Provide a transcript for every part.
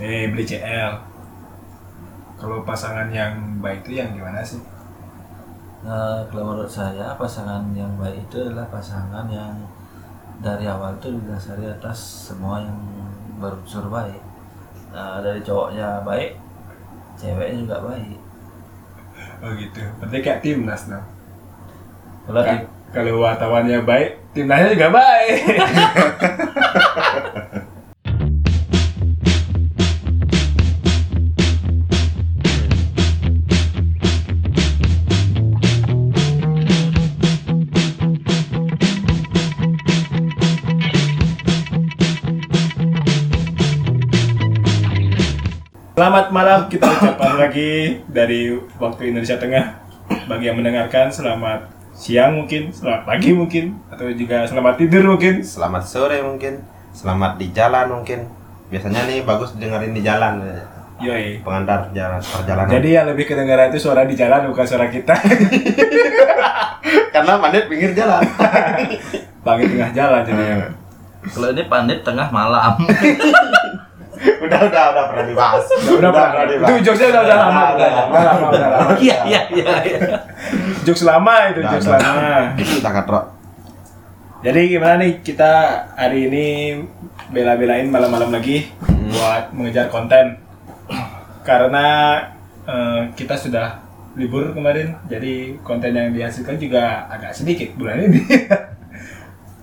Eh beli CL. Kalau pasangan yang baik itu yang gimana sih? Nah, kalau menurut saya pasangan yang baik itu adalah pasangan yang dari awal itu didasari atas semua yang berunsur baik. Nah, dari cowoknya baik, ceweknya juga baik. Oh gitu. Berarti kayak timnas nah. Kalau kalau wartawannya baik, timnasnya juga baik. Selamat malam kita ucapkan lagi dari waktu Indonesia Tengah bagi yang mendengarkan selamat siang mungkin, selamat pagi mungkin, atau juga selamat tidur mungkin. Selamat sore mungkin, selamat di jalan mungkin. Biasanya nih bagus dengerin di jalan, Yoi. pengantar jalan perjalanan. Jadi yang lebih kedengaran itu suara di jalan bukan suara kita. karena mandet pinggir jalan. Bagi tengah jalan jadinya. kalau ini pandit tengah malam. udah udah udah pernah dibahas. Udah pernah. Itu jokesnya udah, udah lama, udah, udah lama, udah lama. Iya iya iya. iya. Jokes lama itu, jokes lama. Udah katrok. Jadi gimana nih kita hari ini bela-belain malam-malam lagi buat mengejar konten karena eh, kita sudah libur kemarin jadi konten yang dihasilkan juga agak sedikit bulan ini.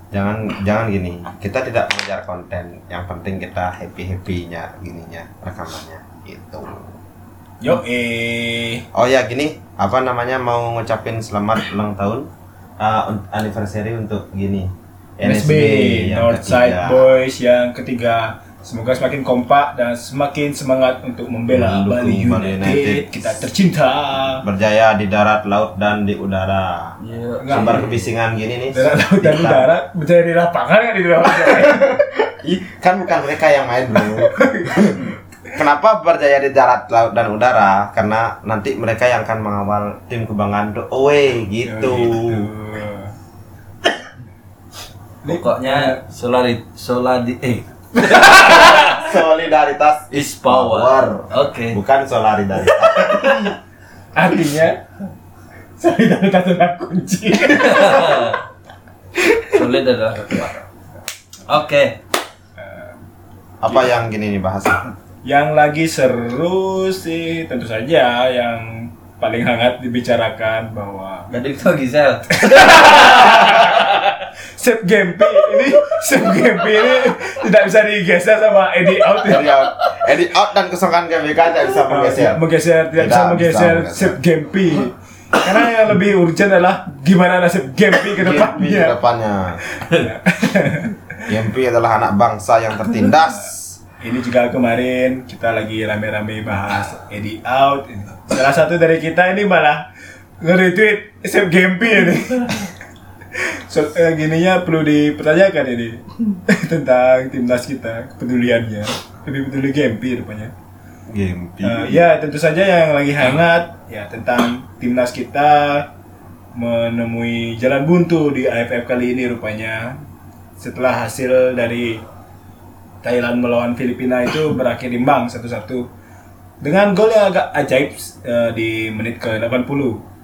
Jangan jangan gini. Kita tidak mengejar konten. Yang penting kita happy happynya gininya rekamannya itu. Yo eh Oh ya gini, apa namanya mau ngucapin selamat ulang tahun uh, anniversary untuk gini NSB yang Northside. Boys yang ketiga. Semoga semakin kompak dan semakin semangat untuk membela Bali United. United. Kita tercinta. berjaya di darat, laut dan di udara. Iya. Enggak. Sumber kebisingan gini nih. Darat laut dan kita- udara berjaya di lapangan kan di lapangan. Kan bukan mereka yang main bro. Kenapa berjaya di darat, laut dan udara? Karena nanti mereka yang akan mengawal tim kebanggaan untuk away gitu. Pokoknya solari soladi eh Solidaritas is power. Oke. bukan solidaritas. Artinya solidaritas adalah kunci. Sulit adalah kekuatan. Oke. Apa yang gini nih bahasa? Yang lagi seru sih tentu saja yang paling hangat dibicarakan bahwa Jadi itu Gisel. Sep Gempi ini Sep Gempi ini tidak bisa digeser sama Eddie Out ya. Edit out, edit out dan kesongkan GBK tidak bisa bergeser. menggeser tidak bisa Tidak bisa menggeser menggeser. Sep Gempi. Karena yang lebih urgent adalah gimana nasib Gempi ke Gempi ke depannya. depannya. Gempi adalah anak bangsa yang tertindas. Ini juga kemarin kita lagi rame-rame bahas Eddie Out. Salah satu dari kita ini malah nge-retweet Sep Gempi ini. So, eh, gininya perlu dipertanyakan ini tentang timnas kita kepeduliannya lebih peduli Gempi rupanya. Gempi. Eh, ya tentu saja yang lagi hangat ya tentang timnas kita menemui jalan buntu di AFF kali ini rupanya setelah hasil dari Thailand melawan Filipina itu berakhir imbang satu-satu dengan gol yang agak ajaib eh, di menit ke 80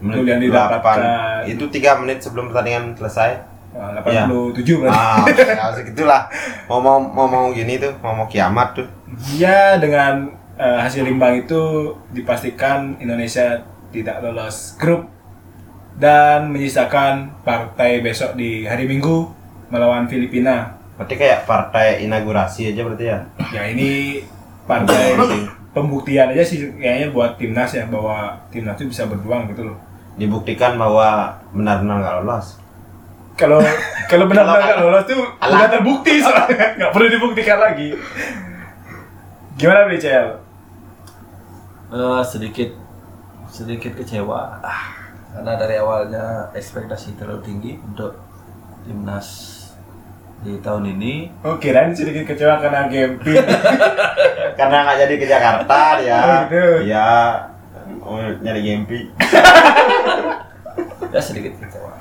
gol yang didapatkan itu tiga menit sebelum pertandingan selesai. eh, 87 berarti Ah, ya segitulah. Mau mau mau mau gini tuh, mau mau kiamat tuh. Ya dengan eh, hasil imbang itu dipastikan Indonesia tidak lolos grup dan menyisakan partai besok di hari Minggu melawan Filipina. Berarti kayak partai inaugurasi aja berarti ya. Ya ini partai pembuktian aja sih kayaknya buat timnas ya bahwa timnas itu bisa berjuang gitu loh. Dibuktikan bahwa benar-benar nggak lolos. Kalau kalau benar-benar nggak lolos tuh Alah. udah terbukti soalnya nggak perlu dibuktikan lagi. Gimana BCL? Eh, sedikit sedikit kecewa ah, karena dari awalnya ekspektasi terlalu tinggi untuk timnas di tahun ini Oh kirain sedikit kecewa karena game Karena nggak jadi ke Jakarta dia. Oh, gitu. Iya. Oh, nyari Gempi. ya sedikit kecewa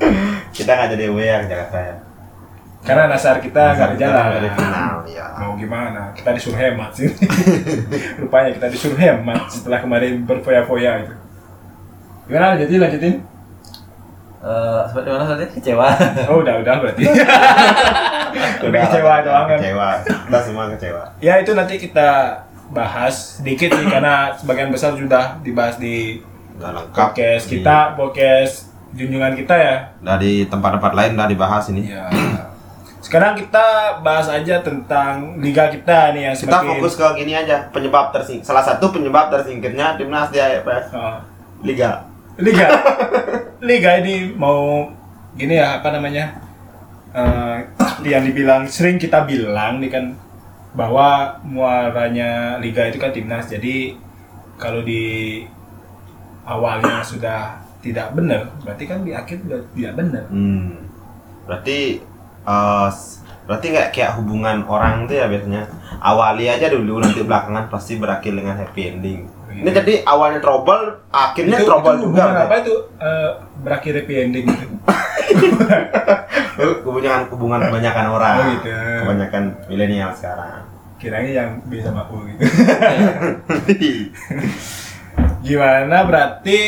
Kita nggak jadi ya ke Jakarta ya. Karena nasar kita nggak berjalan. dari final ya Mau gimana? Kita disuruh hemat sih. Rupanya kita disuruh hemat setelah kemarin berfoya-foya itu. Gimana lanjutin lanjutin? Eh, seperti mana tadi? Kecewa. Oh udah udah berarti. Udah kecewa doang kan. kecewa kita semua kecewa Ya itu nanti kita bahas sedikit sih karena sebagian besar sudah dibahas di udah lengkap podcast Di- kita, podcast junjungan kita ya. dari tempat-tempat lain udah dibahas ini Ya. Sekarang kita bahas aja tentang liga kita nih yang kita semakin fokus ke gini aja penyebab tersing salah satu penyebab tersingkirnya timnas di AFF Oh, liga liga. liga ini mau gini ya apa namanya? Eh, yang dibilang sering kita bilang nih kan bahwa muaranya liga itu kan timnas. Jadi kalau di awalnya sudah tidak benar, berarti kan di akhir sudah tidak benar. hmm. berarti s- berarti nggak kayak hubungan orang tuh ya biasanya awali aja dulu nanti belakangan pasti berakhir dengan happy ending ini Iya. jadi awalnya trouble akhirnya itu, trouble itu juga apa itu eh, berakhir happy ending gitu? hubungan hubungan kebanyakan orang Oh, gitu. kebanyakan milenial sekarang Kiranya yang bisa aku gitu. Gimana berarti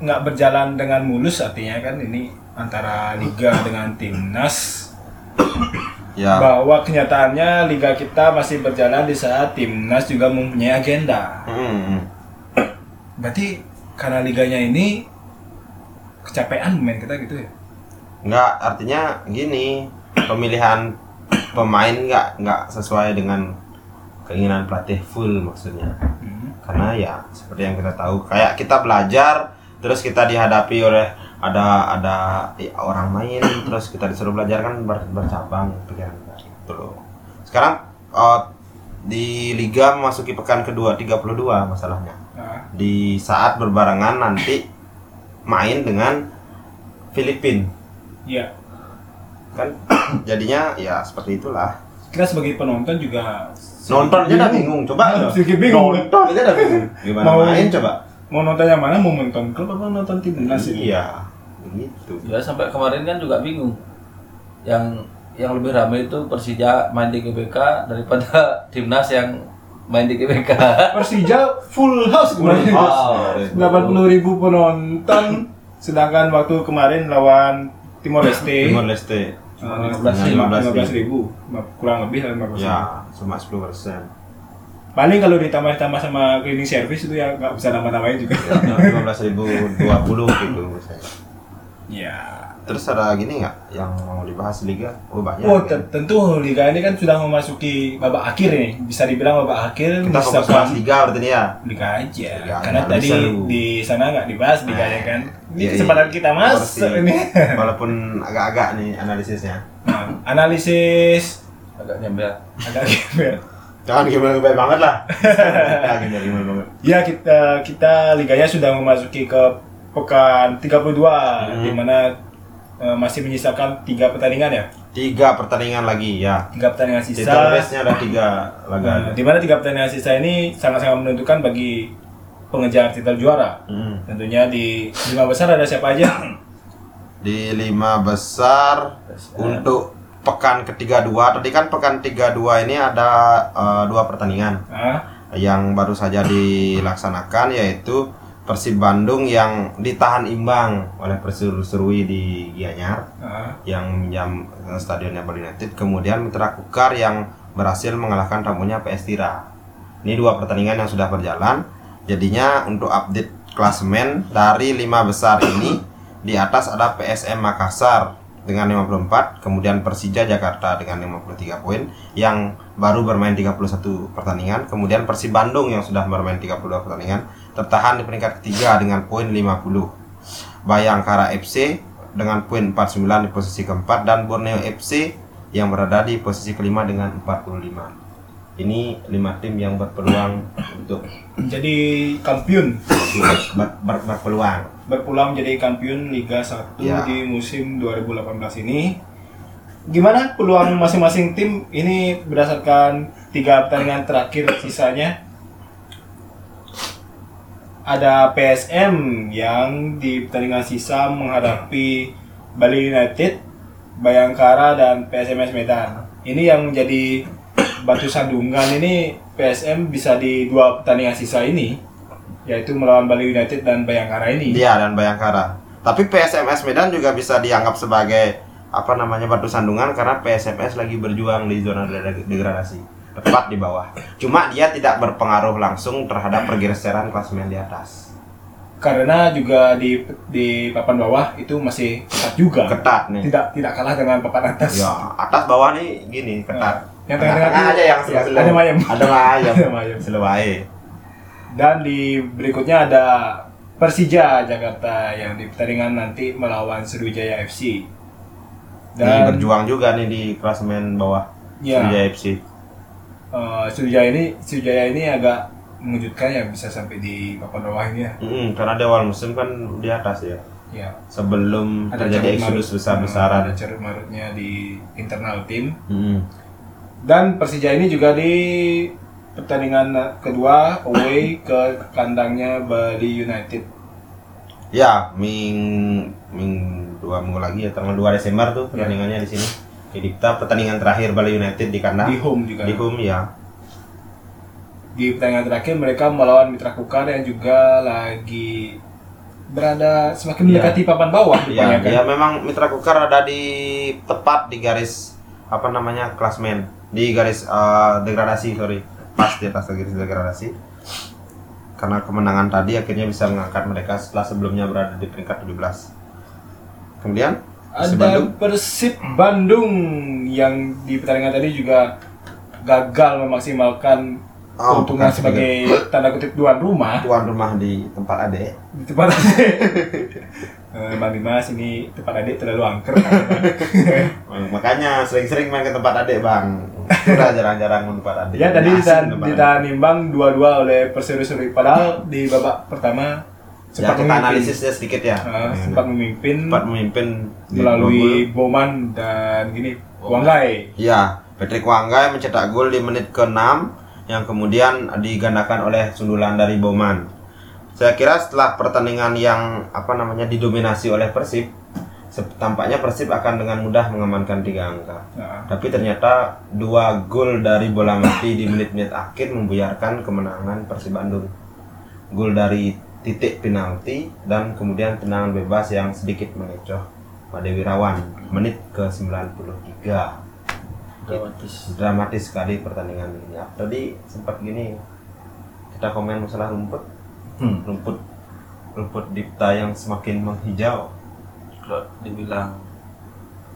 nggak berjalan dengan mulus artinya kan ini antara liga dengan timnas ya bahwa kenyataannya liga kita masih berjalan di saat timnas juga mempunyai agenda. Hmm. Berarti karena liganya ini kecapean main kita gitu ya? nggak artinya gini pemilihan pemain nggak nggak sesuai dengan keinginan pelatih full maksudnya Hmm. karena ya seperti yang kita tahu kayak kita belajar terus kita dihadapi oleh ada ada ya, orang main terus kita disuruh belajar kan ber- bercabang pikiran kita gitu loh sekarang eh, di liga memasuki pekan kedua 32 masalahnya Nah, di saat berbarengan nanti main dengan Filipina iya. kan jadinya ya seperti itulah Kita sebagai penonton juga nonton aja udah bingung coba sedikit bingung. nonton aja udah bingung gimana Mau- main coba Mau nonton yang mana? Mau nonton klub apa nonton timnas ini? iya begitu Ya sampai kemarin kan juga bingung. Yang yang lebih ramai itu Persija main di GBK daripada timnas yang main di GBK. Persija full house kemarin. house. 80 ribu penonton. Sedangkan waktu kemarin lawan Timor Leste. Timor Leste eh, 15 15 ribu. Kurang lebih 15 ribu. ya cuma 10 persen Paling kalau ditambah-tambah sama cleaning service itu ya nggak bisa nambah-nambahin juga. lima belas ribu dua puluh gitu ya. Terus ada gini nggak yang mau dibahas liga oh banyak Oh, kan? te- tentu liga ini kan sudah memasuki babak akhir nih. Bisa dibilang babak akhir. kita fokus bahas liga berarti ini ya Liga aja. Liga Karena aja, tadi di sana nggak dibahas liganya kan. Ini Iya, kesempatan iya. kita masuk Porsi. ini. walaupun agak-agak nih analisisnya Nah, analisis Agak nyembel. agak gimana? jangan gimana gimana banget lah Jangan gimana gimana banget Ya kita kita liganya sudah memasuki ke pekan 32 Hmm. di mana eh, masih menyisakan tiga pertandingan ya. tiga pertandingan lagi ya Tiga pertandingan sisa. Title race-nya ada tiga laga Nah, di mana tiga pertandingan sisa ini sangat-sangat menentukan bagi pengejar titel juara. Hmm. Tentunya di lima besar ada siapa aja? di lima besar untuk pekan ketiga dua tadi kan pekan tiga dua ini ada eh, dua pertandingan yang baru saja dilaksanakan yaitu Persib Bandung yang ditahan imbang oleh Perseru-Serui di Gianyar nah, yang minjam eh, stadionnya Bali United. Kemudian Mitra Kukar yang berhasil mengalahkan tamunya PS Tira. Ini dua pertandingan yang sudah berjalan. Jadinya untuk update klasemen dari lima besar ini di atas ada PSM Makassar dengan 54 kemudian Persija Jakarta dengan 53 poin yang baru bermain 31 pertandingan kemudian Persib Bandung yang sudah bermain 32 pertandingan tertahan di peringkat ketiga dengan poin 50 Bayangkara FC dengan poin 49 di posisi keempat dan Borneo FC yang berada di posisi kelima dengan 45 ini lima tim yang berpeluang untuk jadi kampiun. Ber, ber- berpeluang berpulang menjadi kampiun Liga 1 Ya. di musim 2018 ini. Gimana peluang masing-masing tim ini berdasarkan tiga pertandingan terakhir sisanya? Ada PSM yang di pertandingan sisa menghadapi Bali United Bayangkara dan PSMS Medan. Ini yang menjadi batu sandungan ini PSM bisa di dua pertandingan sisa ini yaitu melawan Bali United dan Bayangkara ini. Dia dan Bayangkara. Tapi PSMS Medan juga bisa dianggap sebagai apa namanya batu sandungan karena PSMS lagi berjuang di zona de- degradasi tepat di bawah. Cuma dia tidak berpengaruh langsung terhadap pergeseran klasemen di atas. Karena juga di di papan bawah itu masih ketat juga. Ketat nih. Tidak tidak kalah dengan papan atas. Ya, atas bawah nih gini ketat. Nah, yang tengah-tengah aja yang ya, slow-slow. ada mayem. Ada mayem. Ada mayem. Aja. Dan di berikutnya ada Persija Jakarta yang di pertandingan nanti melawan Sriwijaya FC. Ini berjuang juga nih di klasemen bawah. Ya. Sriwijaya FC. eh, Sriwijaya ini Sriwijaya ini agak mengejutkan ya bisa sampai di papan bawah ini ya. Mm-mm, karena di awal musim kan di atas ya. Ya. Sebelum Ada terjadi eksodus besar-besaran. Ada carut marutnya di internal tim. Mm-mm. Dan Persija ini juga di pertandingan kedua away ke kandangnya Bali United. Ya, ming ming dua minggu lagi ya tanggal 2 Desember tuh Ya. pertandingannya di sini. Di Dikta pertandingan terakhir Bali United di kandang. Di home juga. Di home ya. Di pertandingan terakhir mereka melawan Mitra Kukar yang juga lagi berada semakin Ya. mendekati papan bawah Ya, kan. ya memang Mitra Kukar ada di tepat di garis apa namanya klasmen di garis eh, degradasi sorry pas di atas garis degradasi. Karena kemenangan tadi akhirnya bisa mengangkat mereka setelah sebelumnya berada di peringkat 17 kemudian Ada Persib Bandung. Persib Bandung yang di pertandingan tadi juga gagal memaksimalkan Oh, keuntungan sebagai tanda kutip tuan rumah. Tuan rumah di tempat ade. Di tempat Eh, Bang Dimas ini tempat adik terlalu angker. Makanya sering-sering main ke tempat ade bang. Udah jarang-jarang main tempat ade ya tadi kita kita nimbang dua-dua oleh Persero-Seri padahal di babak pertama ya sempat kita memimpin. analisisnya sedikit ya. Eh, sempat memimpin sempat memimpin melalui Boman dan gini Wanggai. Ya, Patrick Wanggai mencetak gol di menit ke-6 yang kemudian digandakan oleh sundulan dari Boman. Saya kira setelah pertandingan yang apa namanya didominasi oleh Persib, tampaknya Persib akan dengan mudah mengamankan tiga angka. Nah, Tapi ternyata dua gol dari bola mati di menit-menit akhir membuyarkan kemenangan Persib Bandung. Gol dari titik penalti dan kemudian tendangan bebas yang sedikit mengecoh pada Wirawan menit ke-93 dramatis dramatis sekali pertandingan ini. Tadi sempat gini kita komen masalah rumput, Hmm. rumput rumput Dipta yang semakin menghijau. kalau dibilang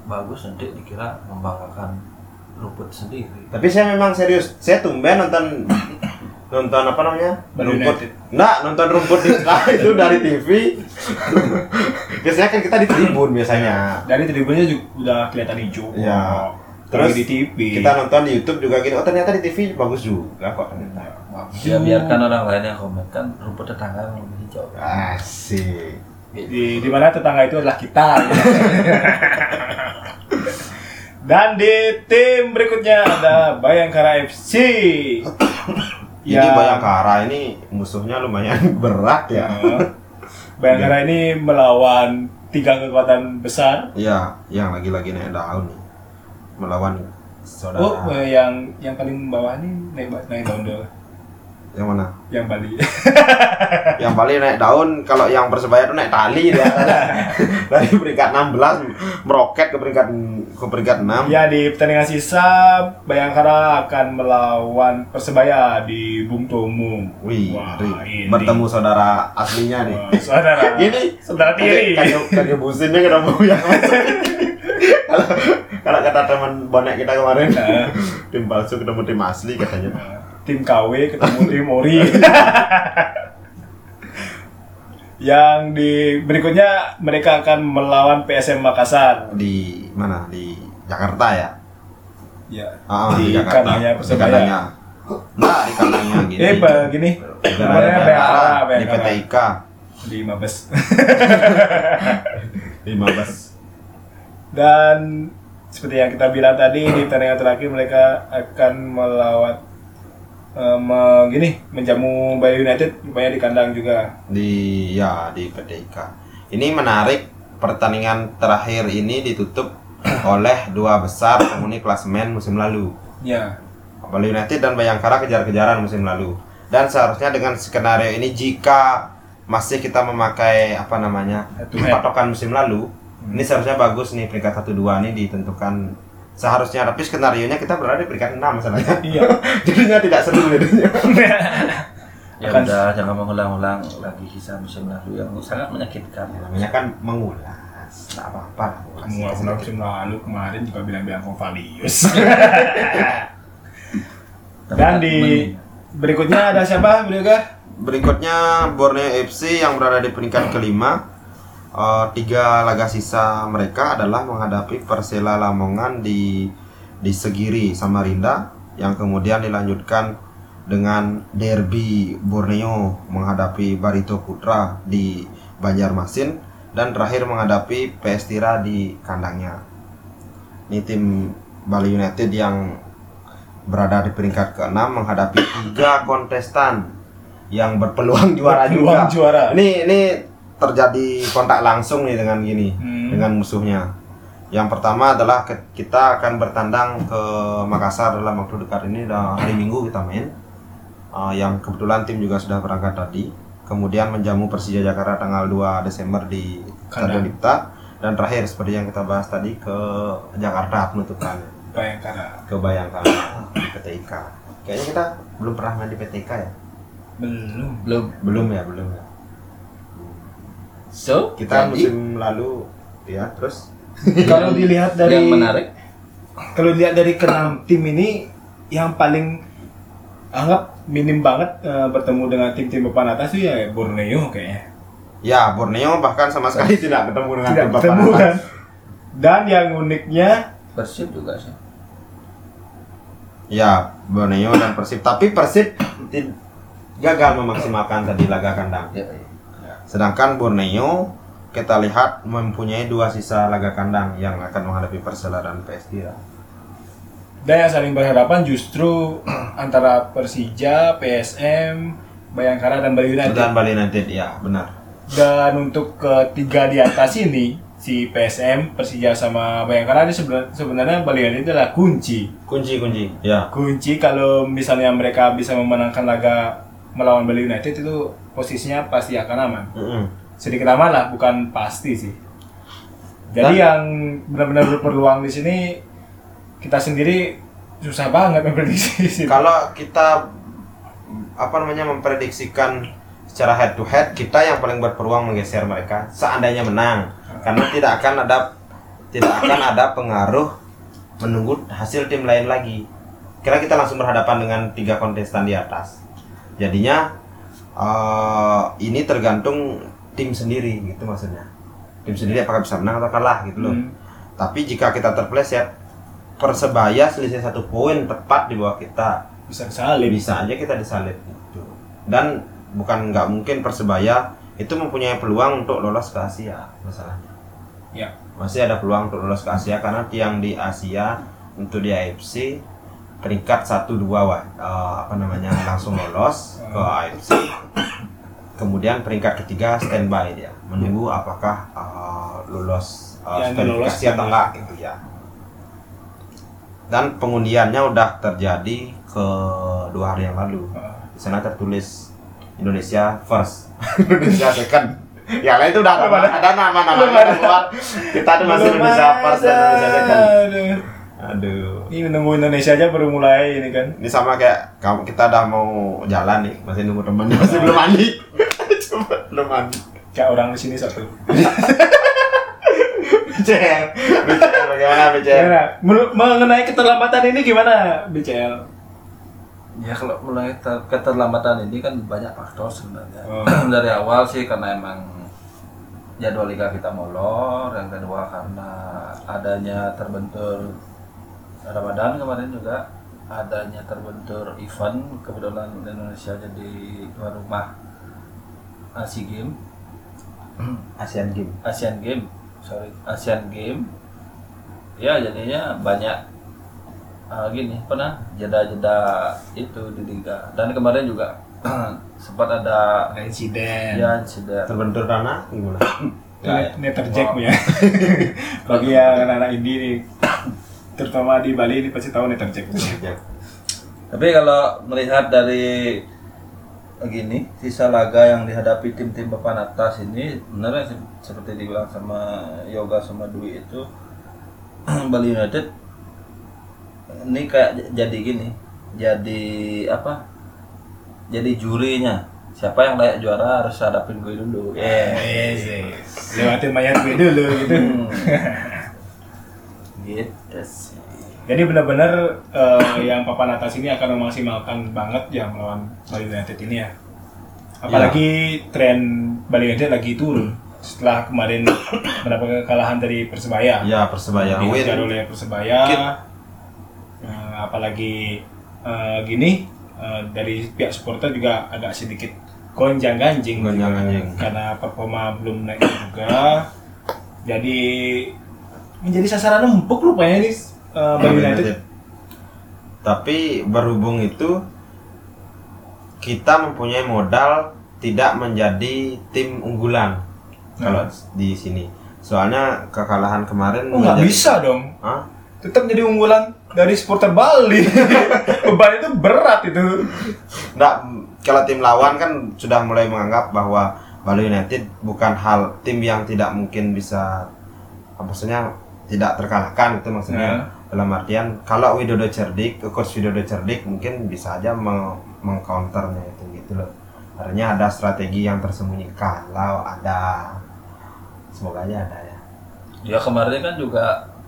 bagus nanti dikira membanggakan rumput sendiri Tapi saya memang serius, saya tumben nonton nonton apa namanya Bali rumput. Nggak, nonton rumput Dipta itu dari TV. biasanya kan kita di tribun biasanya. dari tribunnya juga udah kelihatan hijau Ya. terus Terus di TV Kita nonton di YouTube juga gini. Oh ternyata di TV bagus juga kok ternyata. Ya biarkan orang lain yang komen kan rumput tetangga yang lebih hijau. Asik. di, di mana tetangga itu adalah kita. Dan di tim berikutnya ada Bayangkara FC Ini Bayangkara ini musuhnya lumayan berat ya. Bayangkara ini melawan tiga kekuatan besar. Iya, yang lagi-lagi naik daun nih. Melawan saudara. oh eh, yang yang paling bawah ini naik naik daun dulu Yang mana? yang Bali yang Bali naik daun, kalau yang Persebaya tuh naik tali dia. Dari peringkat 16 meroket ke peringkat ke peringkat 6. ya di pertandingan sisa Bayangkara akan melawan Persebaya di Bung Tomo Wih, Wah, ini. bertemu saudara aslinya nih. Wah, saudara Ini saudara tiri kayak businnya ketemu yang kalau kalau kata teman bonek kita kemarin Nah. tim palsu ketemu tim asli katanya. Tim KW ketemu tim Ori. yang di berikutnya mereka akan melawan PSM Makassar. Di mana? Di Jakarta ya? Ya. Ah, di Jakarta. kandangnya Di Persebaya. kandangnya. Nah, di kandangnya gini. Eh, begini. Di Namanya Bayangkara, di Bayangkara. PT IK Di Mabes. di Mabes. Dan seperti yang kita bilang tadi di pertandingan terakhir mereka akan melawan me- gini menjamu Bali United rupanya di kandang juga. di ya di PT IK. Ini menarik pertandingan terakhir ini ditutup oleh dua besar penghuni klasemen musim lalu. Ya. Bali United dan Bayangkara kejar-kejaran musim lalu. Dan seharusnya dengan skenario ini jika masih kita memakai apa namanya patokan musim lalu, ini seharusnya bagus nih peringkat 1 2 ini ditentukan seharusnya tapi skenario nya kita berada di peringkat 6 masalahnya. Iya. Jadinya tidak seru jadinya. Ya Akan- udah jangan mengulang-ulang lagi kisah musim lalu yang sangat menyakitkan. Namanya kan mengulas. Tidak apa-apa. lah, Kamu ulas. aku musim lalu kemarin juga bilang-bilang Konvalius. Tapi Dan di berikutnya ada siapa, Beliau Berikutnya Borneo FC yang berada di peringkat kelima. Eh, tiga laga sisa mereka adalah menghadapi Persela Lamongan di di Segiri Samarinda yang kemudian dilanjutkan dengan derby Borneo menghadapi Barito Putra di Banjarmasin dan terakhir menghadapi PS Tira di kandangnya. Ini tim Bali United yang berada di peringkat ke-6 menghadapi tiga kontestan yang berpeluang juara Berpeluang juga. juara. Ini ini terjadi kontak langsung nih dengan gini Hmm. dengan musuhnya. Yang pertama adalah kita akan bertandang ke Makassar dalam waktu dekat ini dah hari Minggu kita main. Uh, yang kebetulan tim juga sudah berangkat tadi. Kemudian menjamu Persija Jakarta tanggal 2 Desember di. Stadion Dipta dan terakhir seperti yang kita bahas tadi ke Jakarta penutupan Bayangkara. ke Bayangkara di PTIK. Kayaknya kita belum pernah main di PTIK ya? Belum. belum. Belum ya, belum ya. So Kita jadi, musim lalu ya, terus Kalau dilihat dari yang menarik kalau dilihat dari keenam tim ini yang paling anggap minim banget eh, bertemu dengan tim-tim papan atas itu ya Borneo kayaknya. ya Borneo bahkan sama sekali tidak ketemu dengan Tidak tim papan atas. kan. Dan yang uniknya Persib juga sih. Ya, Borneo dan Persib. Tapi Persib gagal memaksimalkan tadi laga kandang. Ya, ya. Sedangkan Borneo kita lihat mempunyai dua sisa laga kandang yang akan menghadapi Persela dan PS Tira. dan yang saling berhadapan justru antara Persija, PSM, Bayangkara dan Bali United. Dan Bali United ya, benar. Dan untuk ketiga di atas ini, si PSM, Persija sama Bayangkara ini sebenarnya, sebenarnya Bali United adalah kunci. Kunci-kunci. Ya. Kunci kalau misalnya mereka bisa memenangkan laga melawan Bali United itu posisinya pasti akan aman. Mm-mm. Sedikit aman lah, bukan pasti sih. Jadi Dan- yang benar-benar berpeluang di sini kita sendiri susah banget memprediksi. Kalau kita apa namanya memprediksikan secara head to head kita yang paling berpeluang menggeser mereka seandainya menang karena tidak akan ada tidak akan ada pengaruh menunggu hasil tim lain lagi kira kita langsung berhadapan dengan tiga kontestan di atas jadinya eh, ini tergantung tim sendiri gitu maksudnya tim sendiri apakah bisa menang atau kalah gitu loh Hmm. tapi jika kita terpleset persebaya selisih satu poin tepat di bawah kita bisa kesalip. bisa aja kita disalib gitu. dan bukan nggak mungkin persebaya itu mempunyai peluang untuk lolos ke Asia masalahnya Ya. masih ada peluang untuk lolos ke Asia karena tiang di Asia untuk di AFC peringkat 1 2 wah eh, apa namanya langsung lolos ke AFC kemudian peringkat ketiga standby dia. Menunggu apakah lolos eh, Yang lolos verifikasi atau enggak gitu ya. Dan pengundiannya udah terjadi ke dua hari yang lalu. Ah. di sana tertulis Indonesia first. Indonesia second. Yang lain itu udah ada ada. ada. nama nama Belum ada. keluar. Kita tuh masih Indonesia first dan Indonesia second Aduh. Ini nunggu Indonesia aja baru mulai ini kan. ini sama kayak kamu kita udah mau jalan nih masih nunggu temennya masih belum mandi coba belum mandi Kayak orang di sini satu. BCL BCL bagaimana BCL Gimana? Menurut- Mengenai keterlambatan ini gimana, BCL? Ya kalau mulai ter- keterlambatan ini kan banyak faktor sebenarnya. Oh. Dari awal sih karena emang jadwal liga kita molor, yang kedua karena adanya terbentur Ramadan kemarin juga adanya terbentur event kebetulan Indonesia jadi tuan rumah Asia Game Asian Games. Asian Game sorry Asian Game ya jadinya banyak uh, gini pernah jeda-jeda itu di liga. Dan kemarin juga sempat ada insiden. ya insiden terbentur tanah gimana? Nggak, Netterjack Wow. ya. Bagi yang anak-anak indie nih, terutama di Bali ini pasti tahu Netterjack. Tapi kalau melihat dari gini sisa laga yang dihadapi tim-tim papan atas ini benar se- seperti dibilang sama Yoga sama Dwi itu Bali United ini kayak jadi gini jadi apa jadi jurinya siapa yang layak juara harus hadapin gue dulu Yes, yes. Lewatin mayat gue dulu gitu. Gitu sih Jadi benar-benar eh, yang papan atas ini akan memaksimalkan banget ya melawan Bali United ini ya. Apalagi tren Bali United lagi turun setelah kemarin mendapat kekalahan dari Persebaya. Ya Persebaya Dikejar win. oleh Persebaya. Eh, apalagi eh, gini eh, dari pihak supporter juga agak sedikit gonjang ganjing Gonjang-ganjing. karena performa belum naik juga. Jadi menjadi sasaran empuk rupanya ini eh, Bali United. Tapi berhubung itu kita mempunyai modal tidak menjadi tim unggulan kalau di sini. Soalnya kekalahan kemarin Oh nggak menjadi- bisa dong. Hah? Tetap jadi unggulan dari supporter Bali. Beban itu berat itu. Nggak, kalau tim lawan kan sudah mulai menganggap bahwa Bali United bukan hal tim yang tidak mungkin bisa maksudnya tidak terkalahkan itu maksudnya Ya. dalam artian kalau Widodo cerdik, coach Widodo cerdik mungkin bisa aja meng mengcounternya itu gitu loh. Artinya ada strategi yang tersembunyi kalau ada semoga aja ada ya. Ya kemarin kan juga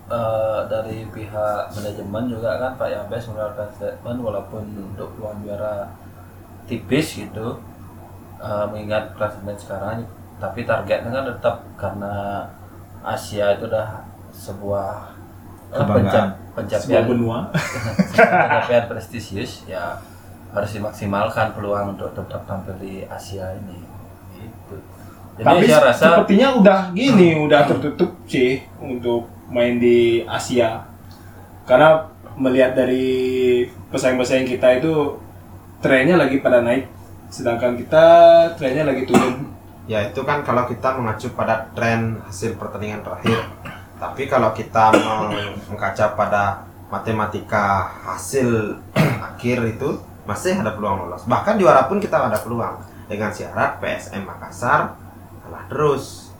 eh, dari pihak manajemen juga kan Pak Yabes mengeluarkan statement walaupun untuk peluang juara tipis gitu eh, mengingat klasemen sekarang tapi targetnya kan tetap karena Asia itu udah sebuah eh, Kebanggaan. pencapaian benua. pencapaian prestisius ya harus dimaksimalkan peluang untuk tetap tampil di Asia ini gitu. Jadi Tapi saya rasa sepertinya udah gini, udah tertutup sih untuk main di Asia. Karena melihat dari pesaing-pesaing kita itu trennya lagi pada naik, sedangkan kita trennya lagi turun. Ya itu kan kalau kita mengacu pada tren hasil pertandingan terakhir. Tapi kalau kita meng- mengkaca pada matematika hasil akhir itu masih ada peluang lolos. Bahkan juara pun kita ada peluang dengan syarat PSM Makassar kalah terus.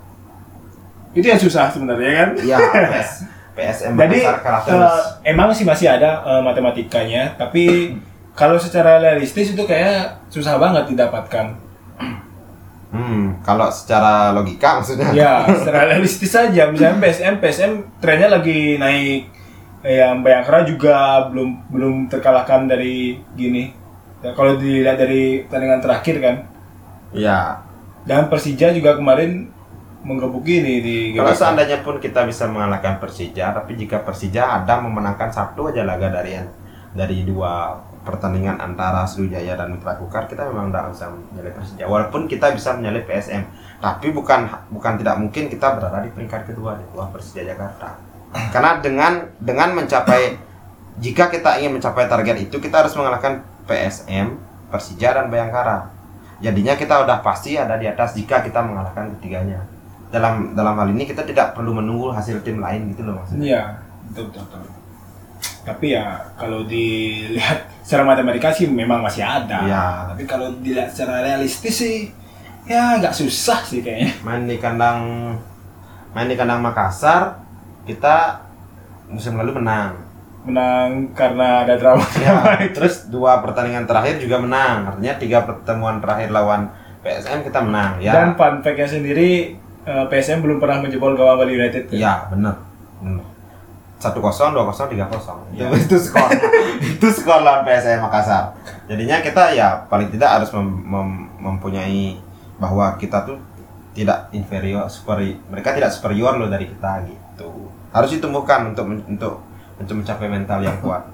Itu yang susah sebenarnya kan. Iya, PS, PSM Jadi Makassar kalah terus. eh, emang sih masih ada eh, matematikanya, tapi kalau secara realistis itu kayak susah banget didapatkan. Hmm, kalau secara logika maksudnya. Ya, secara realistis saja. Misalnya PSM, PSM trennya lagi naik. Yang Bayangkara juga belum belum terkalahkan dari gini. Ya, kalau dilihat dari pertandingan terakhir kan. Iya. Dan Persija juga kemarin menggebuk ini di Kalau seandainya pun kita bisa mengalahkan Persija, tapi jika Persija ada memenangkan satu aja laga dari dari dua pertandingan antara Sriwijaya dan Mitra Kukar, kita memang tidak bisa menyalip Persija. Walaupun kita bisa menyalip PSM, tapi bukan bukan tidak mungkin kita berada di peringkat kedua di bawah Persija Jakarta. Karena dengan dengan mencapai jika kita ingin mencapai target itu, kita harus mengalahkan PSM, Persija dan Bayangkara. Jadinya kita udah pasti ada di atas jika kita mengalahkan ketiganya dalam dalam hal ini kita tidak perlu menunggu hasil tim lain gitu loh maksudnya. Iya, betul, betul. Tapi ya kalau dilihat secara matematika sih memang masih ada. Iya. Tapi kalau dilihat secara realistis sih ya agak susah sih kayaknya. Main di kandang main di kandang Makassar kita musim lalu menang. Menang karena ada drama. Ya, terus dua pertandingan terakhir juga menang. Artinya tiga pertemuan terakhir lawan PSM kita menang ya. Dan fun fact-nya sendiri eh, PSM belum pernah menjebol gawang Bali United. kan? Iya, benar. Satu kosong, dua kosong, tiga kosong. Itu Iya. itu skor. itu skor lawan PSM Makassar. Jadinya kita ya paling tidak harus mem- mem- mempunyai bahwa kita tuh tidak inferior, superi, mereka tidak superior loh dari kita gitu. Harus ditumbuhkan untuk men- untuk untuk mencapai mental yang kuat.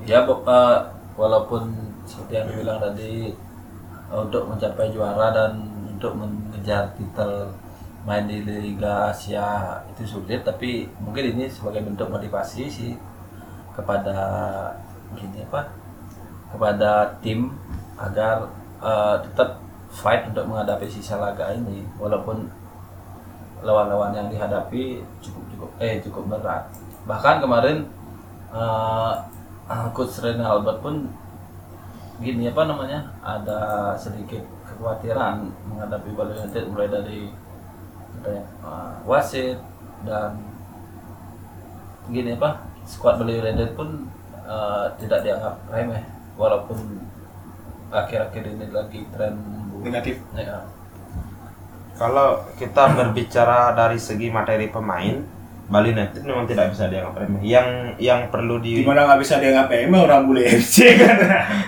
ya bo- eh, walaupun seperti yang dibilang tadi eh, untuk mencapai juara dan untuk mengejar titel main di Liga Asia itu sulit tapi mungkin ini sebagai bentuk motivasi sih kepada gini apa kepada tim agar eh, tetap fight untuk menghadapi sisa laga ini. Walaupun lawan-lawan yang dihadapi cukup cukup eh cukup berat. Bahkan kemarin uh, coach Rene Albert pun gini apa namanya ada sedikit kekhawatiran menghadapi Bali United mulai dari uh, wasit dan gini apa skuad Bali United pun uh, tidak dianggap remeh walaupun akhir-akhir ini lagi tren Negatif. ya, Kalau kita berbicara dari segi materi pemain, Bali United memang tidak bisa dianggap remeh. Yang yang perlu di Gimana nggak bisa dia ngapain? Emang orang bule FC kan?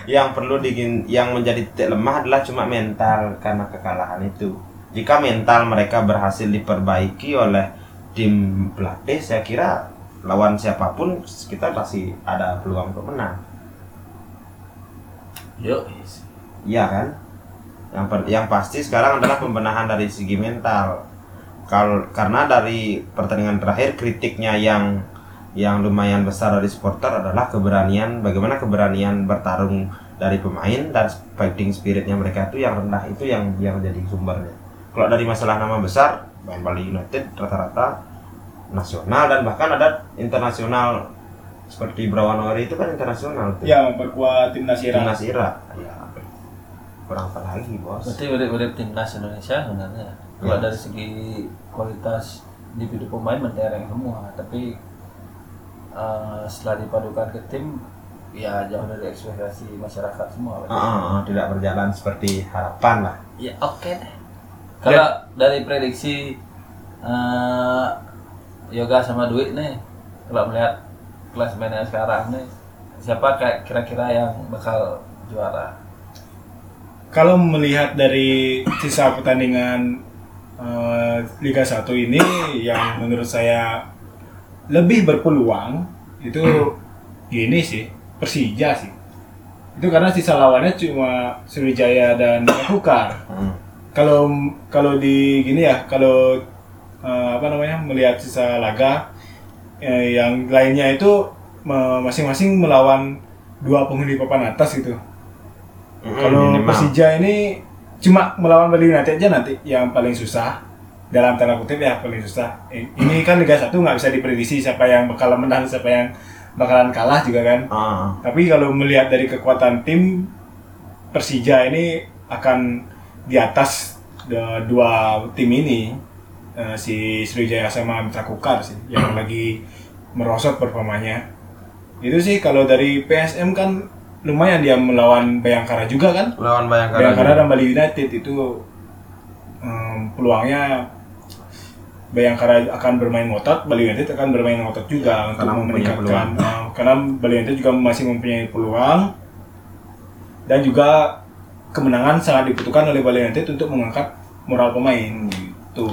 yang perlu digin yang menjadi titik lemah adalah cuma mental karena kekalahan itu. Jika mental mereka berhasil diperbaiki oleh tim pelatih, saya kira lawan siapa pun kita pasti ada peluang untuk menang. yuk Iya kan? Yang per- yang pasti sekarang adalah pembenahan dari segi mental. Kalau karena dari pertandingan terakhir kritiknya yang yang lumayan besar dari supporter adalah keberanian bagaimana keberanian bertarung dari pemain dan fighting spiritnya mereka itu yang rendah itu yang yang jadi sumbernya. Kalau dari masalah nama besar, main Bali United rata-rata nasional dan bahkan ada internasional seperti Brawanori itu kan internasional tuh. ya memperkuat timnas Irak. Timnas Irak. Ya. Kurang apa lagi, Bos? berarti udah timnas Indonesia sebenarnya kalau Ya. dari segi kualitas individu pemain mentereng semua tapi uh, setelah dipadukan ke tim ya jauh dari ekspektasi masyarakat semua ah, ah, tidak berjalan seperti harapan lah. ya oke deh kalau dari prediksi uh, Yoga sama Dwi nih kalau melihat klasmennya sekarang nih siapa kayak kira-kira yang bakal juara Kalau melihat dari sisa pertandingan eh, Liga 1 ini yang menurut saya lebih berpeluang itu gini sih Persija sih. Itu karena sisa lawannya cuma Sriwijaya dan Kukar. Hmm. Kalau kalau di gini ya, kalau eh, apa namanya melihat sisa laga eh, yang lainnya itu masing-masing melawan dua penghuni papan atas gitu. Mm, Kalau. Persija ini cuma melawan Bali United aja nanti yang paling susah dalam tanda kutip ya paling susah. Ini kan Liga 1 nggak bisa diprediksi siapa yang bakal menang, siapa yang bakalan kalah juga kan. Ah, Tapi kalau melihat dari kekuatan tim Persija ini akan di atas de- dua tim ini Eh, si Sriwijaya sama Mitra Kukar sih yang lagi merosot performanya. Itu sih kalau dari PSM kan lumayan dia melawan Bayangkara juga kan. lawan Bayangkara. Bayangkara juga. dan Bali United itu em, peluangnya Bayangkara akan bermain ngotot, Bali United akan bermain ngotot juga untuk Karena mempunyai meningkatkan em, karena Bali United juga masih mempunyai peluang dan juga kemenangan sangat dibutuhkan oleh Bali United untuk mengangkat moral pemain gitu.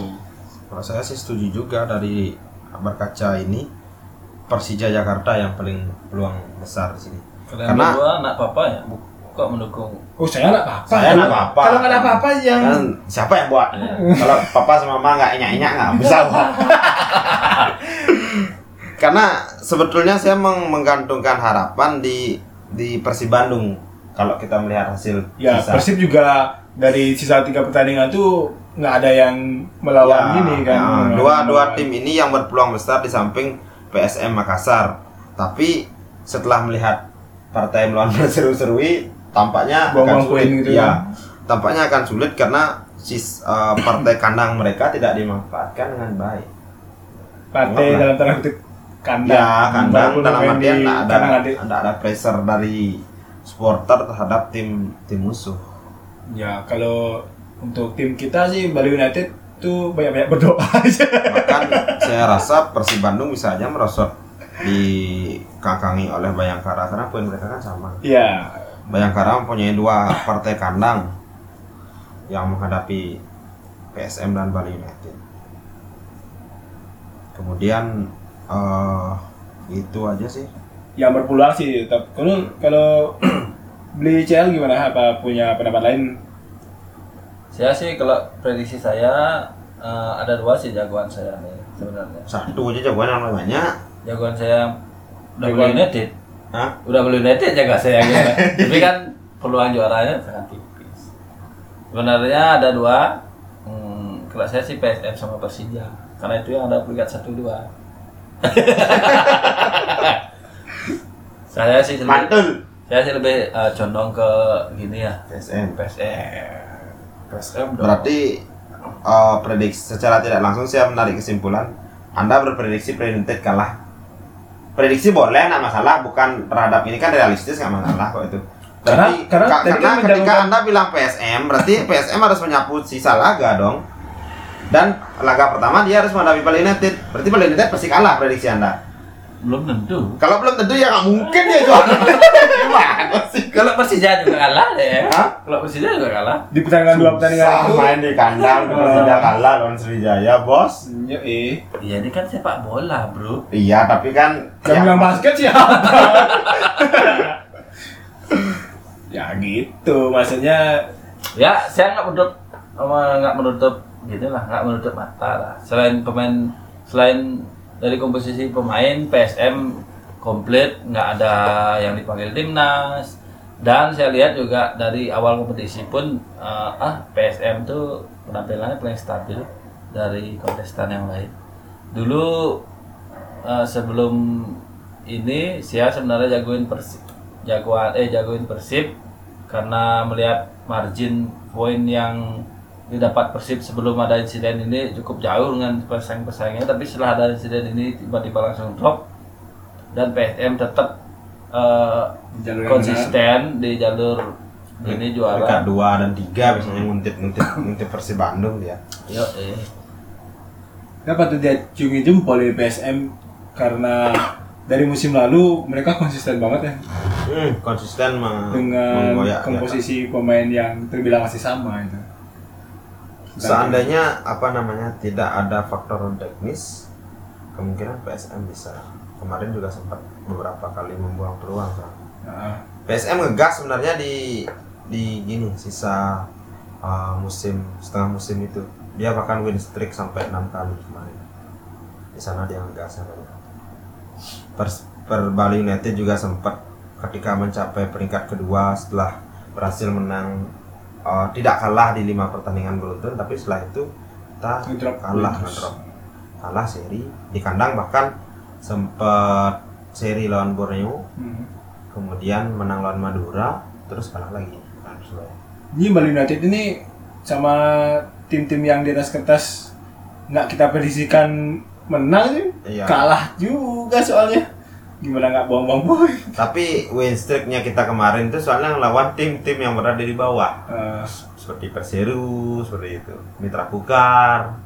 Kalau saya sih setuju juga dari berkaca ini Persija Jakarta yang paling peluang besar di sini. kalian Karena- berdua anak papa ya kok mendukung Oh saya nggak apa-apa. Saya nggak apa-apa. Kalau nggak ada apa-apa yang Kan siapa yang buat? Kalau papa sama mama nggak enyak-enyak nggak bisa buat. Karena sebetulnya saya meng- menggantungkan harapan di di Persib Bandung kalau kita melihat hasil ya sisa. Persib juga dari sisa tiga pertandingan tuh nggak ada yang melawan Ya, gini kan. ya, Melawan- dua dua tim ini yang berpeluang besar di samping PSM Makassar. Tapi setelah melihat partai melawan seru-serui, tampaknya akan Buang-buang sulit. gitu ya, tampaknya akan sulit karena sis, eh, partai kandang mereka tidak dimanfaatkan dengan baik. Partai dalam tanda kutip kandang. Ya, kandang dalam artian ada, ada ada pressure dari supporter terhadap tim tim musuh. Ya kalau untuk tim kita sih Bali United tuh banyak-banyak berdoa aja. Bahkan saya rasa Persib Bandung bisa aja merosot dikakangi oleh Bayangkara karena poin mereka kan sama. Iya. Bayangkara mempunyai dua partai kandang yang menghadapi PSM dan Bali United. Kemudian eh itu aja sih. Yang berpeluang sih. Tapi kalau kalau beli CL gimana? Apa punya pendapat lain? saya sih kalau prediksi saya eh, ada dua sih jagoan saya nih sebenarnya Satu aja jagoan yang banyak. jagoan saya udah Jagoan- beli United Hah? udah beli United jaga saya gitu. tapi kan peluang juaranya sangat tipis sebenarnya ada dua hmm, kalau saya sih PSM sama Persija karena itu yang ada peringkat satu dua saya sih lebih, Mantul. saya sih lebih eh, condong ke gini ya PSM. PSM PSM dong. Berarti eh, prediksi secara tidak langsung saya menarik kesimpulan Anda berprediksi United kalah. Prediksi boleh nggak masalah, bukan terhadap ini kan realistis nggak masalah kok itu. Berarti Karena- karena karena kan ketika Anda bilang PSM, berarti PSM harus menyapu sisa laga dong. Dan laga pertama dia harus menghadapi Bali United. Berarti Bali United pasti kalah prediksi Anda. Belum tentu Kalau belum tentu ya nggak mungkin dia juara. Gimana sih? kalau Persija juga kalah deh Hah? kalau Persija juga kalah Di pertandingan dua pertandingan itu. main di kandang Persija kalah lawan Sriwijaya, Bos. Ya, eh. iya ini kan sepak bola bro Iya, tapi kan Yang ya, bilang basket siapa? ya gitu, maksudnya ya saya nggak menutup nggak menutup gitu lah nggak menutup mata lah selain pemain selain dari komposisi pemain PSM komplit nggak ada yang dipanggil timnas. Dan saya lihat juga dari awal kompetisi pun eh, ah PSM tuh penampilannya paling stabil dari kontestan yang lain. Dulu eh, sebelum ini saya sebenarnya jagoin persib jagoan eh jagoin persib karena melihat margin poin yang didapat persib sebelum ada insiden ini cukup jauh dengan pesaing-pesaingnya. Tapi setelah ada insiden ini tiba-tiba langsung drop. Dan PSM tetap eh, Di jalur konsisten di jalur ini peringkat juara dua dan tiga biasanya nguntit nguntit nguntit Persib Bandung dia. Yo, eh. Kita patut dia ciumi jempol di PSM karena dari musim lalu mereka konsisten banget ya. Hmm, konsisten dengan komposisi pemain yang terbilang masih sama itu. Seandainya apa namanya tidak ada faktor teknis, kemungkinan PSM bisa. Kemarin juga sempat beberapa kali membuang peluang. Nah, PSM ngegas sebenarnya di di gini sisa uh, musim setengah musim itu. Dia bahkan win streak sampai enam kali kemarin. Di sana dia ngegas per, per Bali United juga sempat ketika mencapai peringkat kedua setelah berhasil menang uh, tidak kalah di lima pertandingan beruntun tapi setelah itu kita Ngedrop kalah ngedrop kalah seri di kandang bahkan sempat seri lawan Borneo hmm. kemudian menang lawan Madura terus kalah lagi lawan Persebaya. Ini Bali United ini sama tim-tim yang di atas kertas nggak kita prediksikan menang sih, Iya. kalah juga soalnya. Gimana nggak buang-buang poin? tapi win streaknya kita kemarin itu soalnya lawan tim-tim yang berada di bawah Eh, seperti Perseru seperti itu Mitra Kukar